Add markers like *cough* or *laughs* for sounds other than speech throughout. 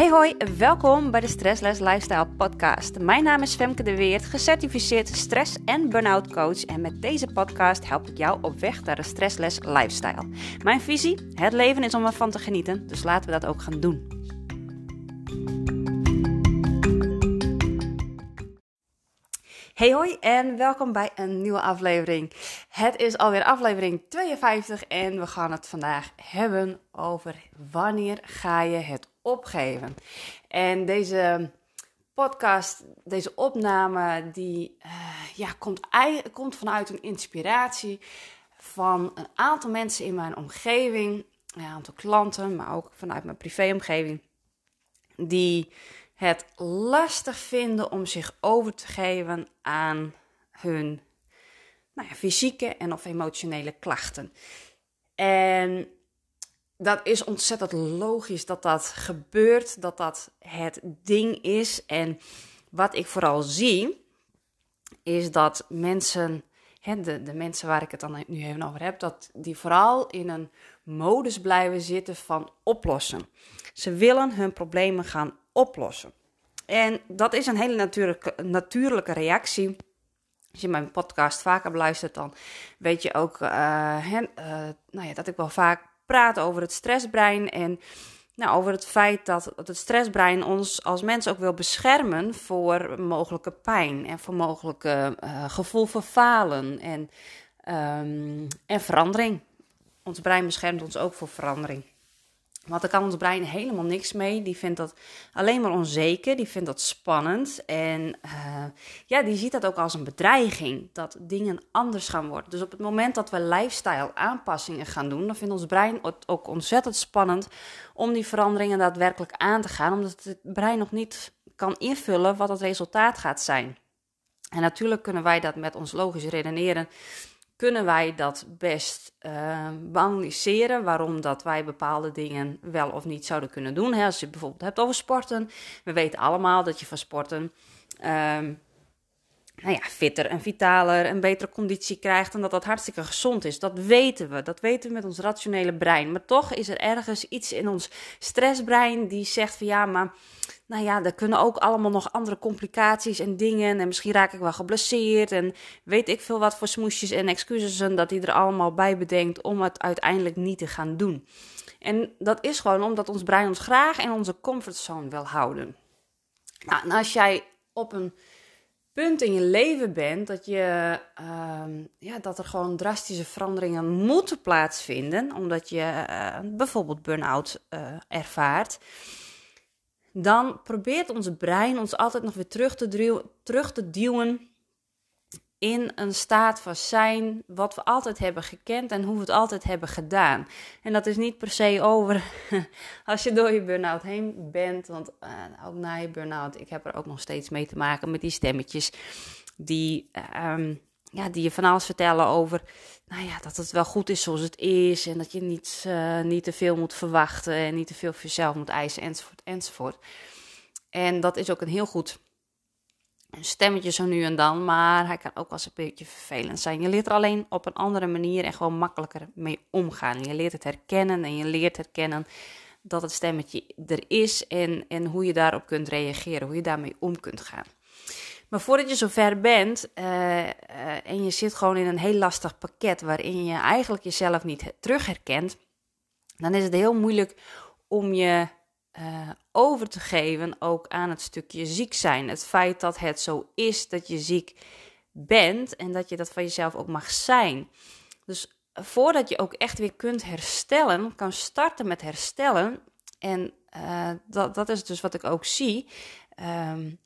Hey hoi, welkom bij de Stressless Lifestyle podcast. Mijn naam is Femke de Weert, gecertificeerd stress- en burn-out coach en met deze podcast help ik jou op weg naar een stressless lifestyle. Mijn visie, het leven is om ervan te genieten, dus laten we dat ook gaan doen. Hey hoi en welkom bij een nieuwe aflevering. Het is alweer aflevering 52 en we gaan het vandaag hebben over wanneer ga je het opgeven. En deze podcast, deze opname, die uh, ja, komt, komt vanuit een inspiratie van een aantal mensen in mijn omgeving, een aantal klanten, maar ook vanuit mijn privéomgeving, die het lastig vinden om zich over te geven aan hun nou ja, fysieke en of emotionele klachten. En dat is ontzettend logisch dat dat gebeurt, dat dat het ding is. En wat ik vooral zie, is dat mensen, hè, de, de mensen waar ik het dan nu even over heb, dat die vooral in een modus blijven zitten van oplossen. Ze willen hun problemen gaan oplossen. En dat is een hele natuurlijke, natuurlijke reactie. Als je mijn podcast vaker beluistert, dan weet je ook uh, nou ja, dat ik wel vaak praat over het stressbrein en nou, over het feit dat het stressbrein ons als mens ook wil beschermen voor mogelijke pijn en voor mogelijke uh, gevoel van falen en, um, en verandering. Ons brein beschermt ons ook voor verandering. Want daar kan ons brein helemaal niks mee. Die vindt dat alleen maar onzeker. Die vindt dat spannend. En uh, ja, die ziet dat ook als een bedreiging. Dat dingen anders gaan worden. Dus op het moment dat we lifestyle aanpassingen gaan doen, dan vindt ons brein het ook ontzettend spannend om die veranderingen daadwerkelijk aan te gaan. Omdat het brein nog niet kan invullen wat het resultaat gaat zijn. En natuurlijk kunnen wij dat met ons logisch redeneren kunnen wij dat best uh, analyseren. Waarom dat wij bepaalde dingen wel of niet zouden kunnen doen. Hè, als je bijvoorbeeld hebt over sporten. We weten allemaal dat je van sporten um, nou ja, fitter en vitaler en betere conditie krijgt. En dat dat hartstikke gezond is. Dat weten we. Dat weten we met ons rationele brein. Maar toch is er ergens iets in ons stressbrein die zegt van ja, maar nou ja, er kunnen ook allemaal nog andere complicaties en dingen. En misschien raak ik wel geblesseerd. En weet ik veel wat voor smoesjes en excuses dat hij er allemaal bij bedenkt om het uiteindelijk niet te gaan doen. En dat is gewoon omdat ons brein ons graag in onze comfortzone wil houden. Nou, en als jij op een punt in je leven bent dat, je, uh, ja, dat er gewoon drastische veranderingen moeten plaatsvinden, omdat je uh, bijvoorbeeld burn-out uh, ervaart dan probeert ons brein ons altijd nog weer terug te, terug te duwen in een staat van zijn wat we altijd hebben gekend en hoe we het altijd hebben gedaan. En dat is niet per se over *laughs* als je door je burn-out heen bent, want uh, ook na je burn-out, ik heb er ook nog steeds mee te maken met die stemmetjes die, um, ja, die je van alles vertellen over nou ja, dat het wel goed is zoals het is. En dat je niet, uh, niet te veel moet verwachten en niet te veel voor jezelf moet eisen, enzovoort, enzovoort. En dat is ook een heel goed een stemmetje zo nu en dan, maar hij kan ook wel eens een beetje vervelend zijn. Je leert er alleen op een andere manier en gewoon makkelijker mee omgaan. Je leert het herkennen en je leert herkennen dat het stemmetje er is en, en hoe je daarop kunt reageren, hoe je daarmee om kunt gaan. Maar voordat je zover bent uh, uh, en je zit gewoon in een heel lastig pakket waarin je eigenlijk jezelf niet terug herkent, dan is het heel moeilijk om je uh, over te geven ook aan het stukje ziek zijn. Het feit dat het zo is dat je ziek bent en dat je dat van jezelf ook mag zijn. Dus voordat je ook echt weer kunt herstellen, kan starten met herstellen. En dat, dat is dus wat ik ook zie. Um,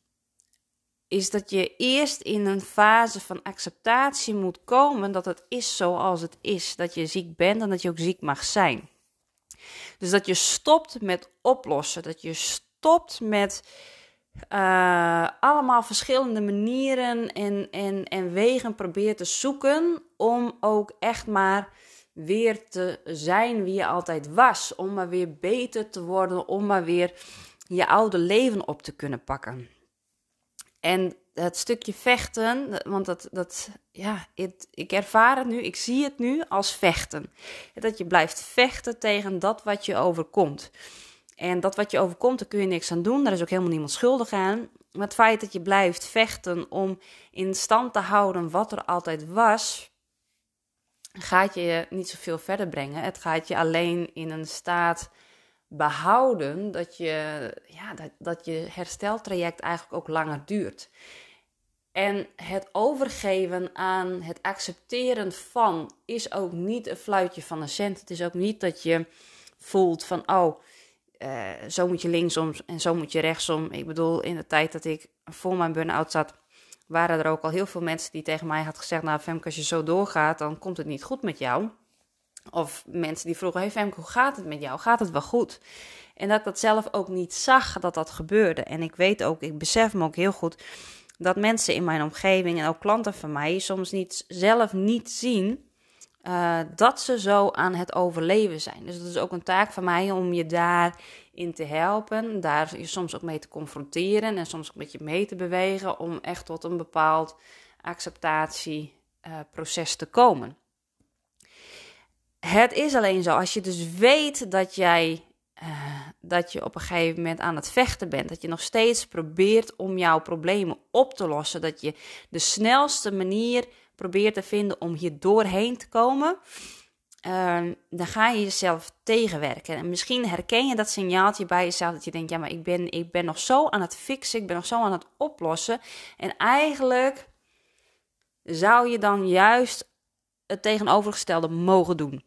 is dat je eerst in een fase van acceptatie moet komen dat het is zoals het is. Dat je ziek bent en dat je ook ziek mag zijn. Dus dat je stopt met oplossen. Dat je stopt met uh, allemaal verschillende manieren en, en, en wegen probeert te zoeken om ook echt maar weer te zijn wie je altijd was. Om maar weer beter te worden, om maar weer je oude leven op te kunnen pakken. En het stukje vechten, want dat, dat ja, ik ervaar het nu, ik zie het nu als vechten. Dat je blijft vechten tegen dat wat je overkomt. En dat wat je overkomt, daar kun je niks aan doen. Daar is ook helemaal niemand schuldig aan. Maar het feit dat je blijft vechten om in stand te houden wat er altijd was, gaat je niet zoveel verder brengen. Het gaat je alleen in een staat behouden dat je, ja, dat, dat je hersteltraject eigenlijk ook langer duurt. En het overgeven aan het accepteren van is ook niet een fluitje van een cent. Het is ook niet dat je voelt van, oh, uh, zo moet je linksom en zo moet je rechtsom. Ik bedoel, in de tijd dat ik voor mijn burn-out zat, waren er ook al heel veel mensen die tegen mij had gezegd: Nou, Femke, als je zo doorgaat, dan komt het niet goed met jou. Of mensen die vroegen: Hey Femke, hoe gaat het met jou? Gaat het wel goed? En dat ik dat zelf ook niet zag dat dat gebeurde. En ik weet ook, ik besef me ook heel goed dat mensen in mijn omgeving en ook klanten van mij soms niet, zelf niet zien uh, dat ze zo aan het overleven zijn. Dus dat is ook een taak van mij om je daarin te helpen, daar je soms ook mee te confronteren en soms ook met je mee te bewegen om echt tot een bepaald acceptatieproces uh, te komen. Het is alleen zo, als je dus weet dat jij dat je op een gegeven moment aan het vechten bent. Dat je nog steeds probeert om jouw problemen op te lossen. Dat je de snelste manier probeert te vinden om hier doorheen te komen. Uh, dan ga je jezelf tegenwerken. En misschien herken je dat signaaltje bij jezelf dat je denkt: ja, maar ik ben, ik ben nog zo aan het fixen, ik ben nog zo aan het oplossen. En eigenlijk zou je dan juist het tegenovergestelde mogen doen.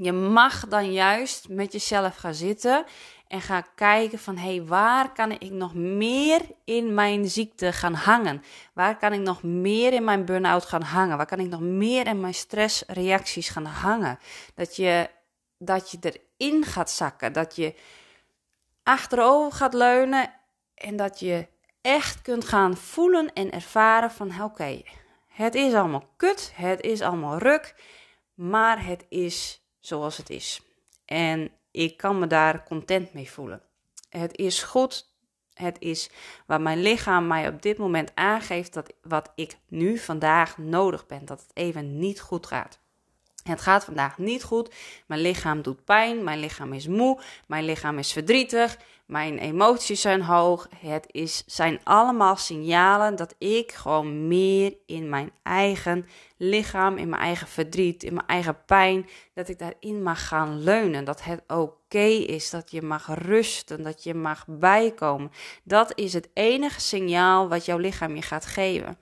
Je mag dan juist met jezelf gaan zitten en ga kijken van hé, hey, waar kan ik nog meer in mijn ziekte gaan hangen? Waar kan ik nog meer in mijn burn-out gaan hangen? Waar kan ik nog meer in mijn stressreacties gaan hangen? Dat je, dat je erin gaat zakken, dat je achterover gaat leunen en dat je echt kunt gaan voelen en ervaren van oké, het is allemaal kut, het is allemaal ruk, maar het is zoals het is. En ik kan me daar content mee voelen. Het is goed. Het is wat mijn lichaam mij op dit moment aangeeft dat wat ik nu vandaag nodig ben. Dat het even niet goed gaat. Het gaat vandaag niet goed. Mijn lichaam doet pijn. Mijn lichaam is moe. Mijn lichaam is verdrietig. Mijn emoties zijn hoog. Het is, zijn allemaal signalen dat ik gewoon meer in mijn eigen lichaam, in mijn eigen verdriet, in mijn eigen pijn, dat ik daarin mag gaan leunen. Dat het oké is, dat je mag rusten, dat je mag bijkomen. Dat is het enige signaal wat jouw lichaam je gaat geven.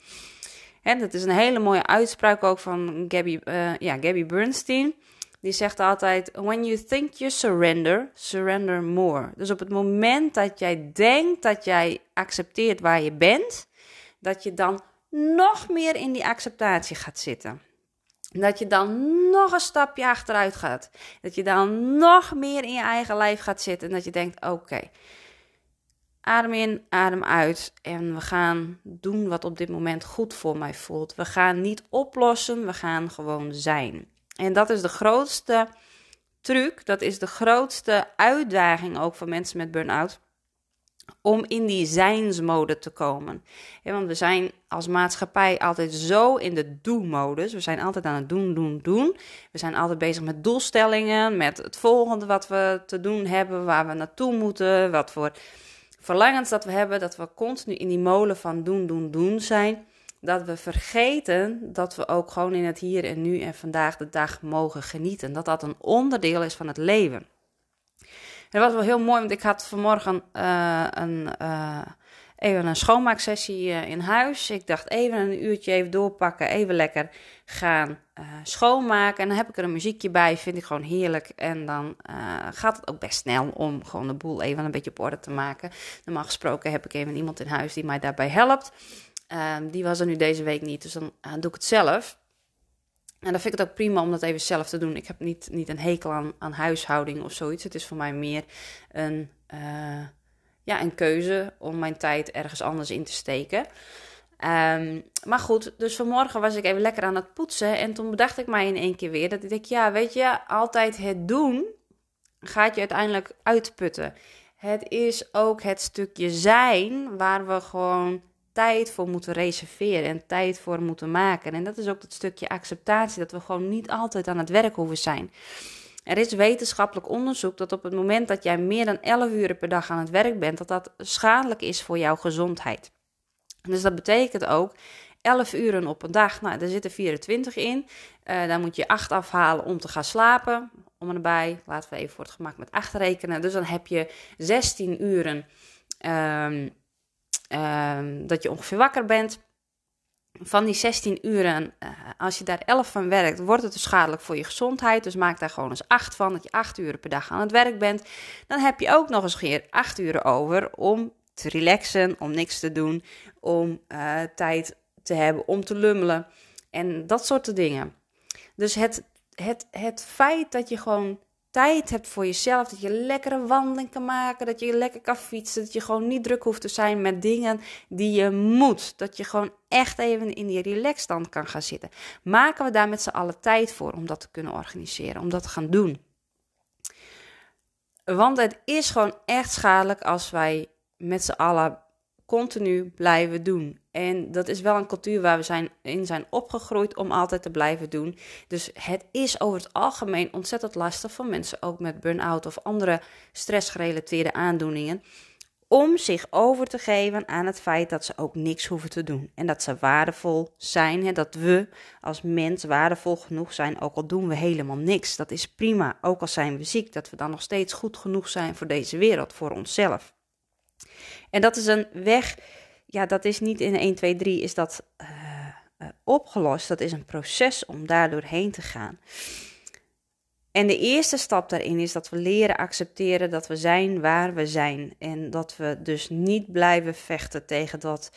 En dat is een hele mooie uitspraak ook van Gabby, uh, ja, Gabby Bernstein. Die zegt altijd: When you think you surrender, surrender more. Dus op het moment dat jij denkt dat jij accepteert waar je bent, dat je dan nog meer in die acceptatie gaat zitten. Dat je dan nog een stapje achteruit gaat. Dat je dan nog meer in je eigen lijf gaat zitten. En dat je denkt: oké, adem in, adem uit. En we gaan doen wat op dit moment goed voor mij voelt. We gaan niet oplossen, we gaan gewoon zijn. En dat is de grootste truc, dat is de grootste uitdaging ook voor mensen met burn-out. Om in die zijnsmode te komen. want we zijn als maatschappij altijd zo in de do-modus. We zijn altijd aan het doen, doen, doen. We zijn altijd bezig met doelstellingen, met het volgende wat we te doen hebben, waar we naartoe moeten, wat voor verlangens dat we hebben, dat we continu in die molen van doen, doen, doen zijn dat we vergeten dat we ook gewoon in het hier en nu en vandaag de dag mogen genieten. Dat dat een onderdeel is van het leven. Het was wel heel mooi, want ik had vanmorgen uh, een, uh, even een schoonmaaksessie uh, in huis. Ik dacht even een uurtje even doorpakken, even lekker gaan schoonmaken. En dan heb ik er een muziekje bij, vind ik gewoon heerlijk. En dan gaat het ook best snel om gewoon de boel even een beetje op orde te maken. Normaal gesproken heb ik even iemand in huis die mij daarbij helpt. Um, die was er nu deze week niet, dus dan doe ik het zelf. En dan vind ik het ook prima om dat even zelf te doen. Ik heb niet, niet een hekel aan, aan huishouding of zoiets. Het is voor mij meer een, ja, een keuze om mijn tijd ergens anders in te steken. Um, maar goed, dus vanmorgen was ik even lekker aan het poetsen. En toen bedacht ik mij in één keer weer dat ik denk, ja, weet je, altijd het doen gaat je uiteindelijk uitputten. Het is ook het stukje zijn waar we gewoon tijd voor moeten reserveren en tijd voor moeten maken. En dat is ook dat stukje acceptatie, dat we gewoon niet altijd aan het werk hoeven zijn. Er is wetenschappelijk onderzoek dat op het moment dat jij meer dan 11 uur per dag aan het werk bent, dat dat schadelijk is voor jouw gezondheid. Dus dat betekent ook 11 uren op een dag, nou, daar zitten 24 in. Uh, daar moet je 8 afhalen om te gaan slapen. Om erbij, laten we even voor het gemak met 8 rekenen. Dus dan heb je 16 uren um, um, dat je ongeveer wakker bent. Van die 16 uren, uh, als je daar 11 van werkt, wordt het dus schadelijk voor je gezondheid. Dus maak daar gewoon eens 8 van, dat je 8 uren per dag aan het werk bent. Dan heb je ook nog eens keer 8 uren over om te relaxen, om niks te doen, om uh, tijd te hebben om te lummelen en dat soort dingen. Dus het, het, het feit dat je gewoon tijd hebt voor jezelf, dat je lekkere wandeling kan maken, dat je lekker kan fietsen, dat je gewoon niet druk hoeft te zijn met dingen die je moet, dat je gewoon echt even in die relaxstand kan gaan zitten. Maken we daar met z'n allen tijd voor om dat te kunnen organiseren, om dat te gaan doen? Want het is gewoon echt schadelijk als wij met z'n allen continu blijven doen. En dat is wel een cultuur waar we zijn, in zijn opgegroeid om altijd te blijven doen. Dus het is over het algemeen ontzettend lastig voor mensen, ook met burn-out of andere stressgerelateerde aandoeningen, om zich over te geven aan het feit dat ze ook niks hoeven te doen. En dat ze waardevol zijn, hè, dat we als mens waardevol genoeg zijn, ook al doen we helemaal niks. Dat is prima, ook al zijn we ziek, dat we dan nog steeds goed genoeg zijn voor deze wereld, voor onszelf. En dat is een weg, ja, dat is niet in 1, 2, 3 is dat uh, uh, opgelost. Dat is een proces om daar doorheen te gaan. En de eerste stap daarin is dat we leren accepteren dat we zijn waar we zijn. En dat we dus niet blijven vechten tegen dat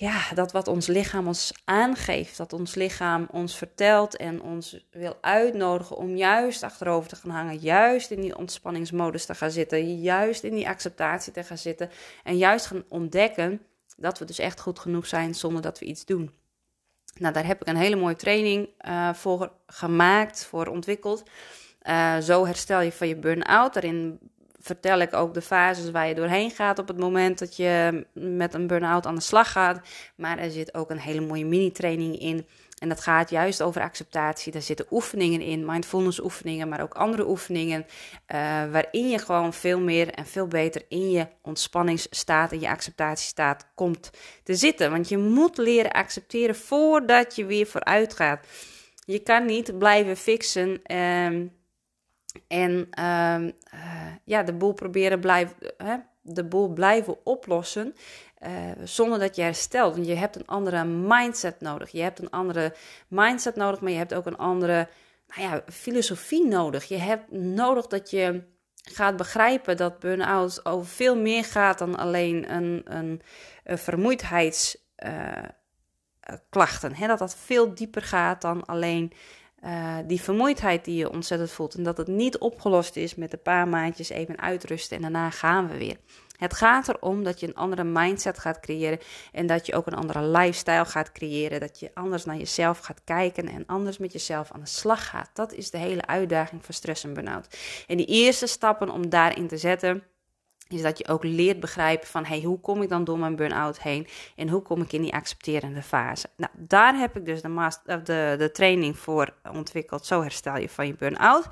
ja, dat wat ons lichaam ons aangeeft, dat ons lichaam ons vertelt en ons wil uitnodigen om juist achterover te gaan hangen, juist in die ontspanningsmodus te gaan zitten, juist in die acceptatie te gaan zitten en juist gaan ontdekken dat we dus echt goed genoeg zijn zonder dat we iets doen. Nou, daar heb ik een hele mooie training uh, voor gemaakt, voor ontwikkeld. Uh, zo herstel je van je burn-out. Daarin vertel ik ook de fases waar je doorheen gaat op het moment dat je met een burn-out aan de slag gaat. Maar er zit ook een hele mooie mini-training in. En dat gaat juist over acceptatie. Daar zitten oefeningen in, mindfulness oefeningen, maar ook andere oefeningen. Uh, waarin je gewoon veel meer en veel beter in je ontspanningsstaat, in je acceptatiestaat komt te zitten. Want je moet leren accepteren voordat je weer vooruit gaat. Je kan niet blijven fixen. Uh, en uh, ja, de boel proberen blijven, de boel blijven oplossen. Uh, zonder dat je herstelt. Want je hebt een andere mindset nodig. Je hebt een andere mindset nodig, maar je hebt ook een andere nou ja, filosofie nodig. Je hebt nodig dat je gaat begrijpen dat burn-out over veel meer gaat dan alleen een, een, vermoeidheidsklachten. Uh, dat dat veel dieper gaat dan alleen uh, die vermoeidheid die je ontzettend voelt. En dat het niet opgelost is met een paar maandjes even uitrusten en daarna gaan we weer. Het gaat erom dat je een andere mindset gaat creëren en dat je ook een andere lifestyle gaat creëren. Dat je anders naar jezelf gaat kijken en anders met jezelf aan de slag gaat. Dat is de hele uitdaging van stress en burn-out. En die eerste stappen om daarin te zetten is dat je ook leert begrijpen van hey, hoe kom ik dan door mijn burn-out heen en hoe kom ik in die accepterende fase. Nou, daar heb ik dus de, master, de, de training voor ontwikkeld. Zo herstel je van je burn-out.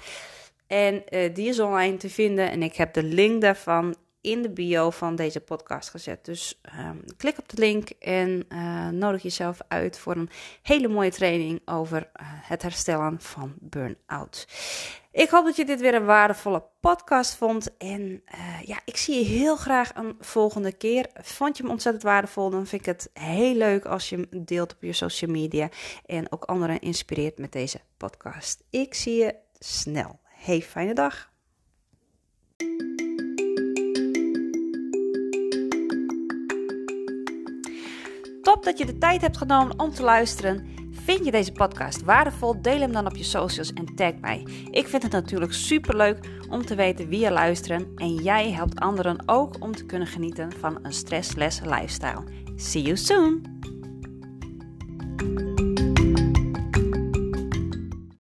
En uh, die is online te vinden en ik heb de link daarvan in de bio van deze podcast gezet. Dus um, klik op de link en uh, nodig jezelf uit voor een hele mooie training over het herstellen van burn-out. Ik hoop dat je dit weer een waardevolle podcast vond. En uh, ja, ik zie je heel graag een volgende keer. Vond je hem ontzettend waardevol? Dan vind ik het heel leuk als je hem deelt op je social media. En ook anderen inspireert met deze podcast. Ik zie je snel. Hey, fijne dag. Top dat je de tijd hebt genomen om te luisteren. Vind je deze podcast waardevol? Deel hem dan op je socials en tag mij. Ik vind het natuurlijk super leuk om te weten wie je luisteren en jij helpt anderen ook om te kunnen genieten van een stressless lifestyle. See you soon!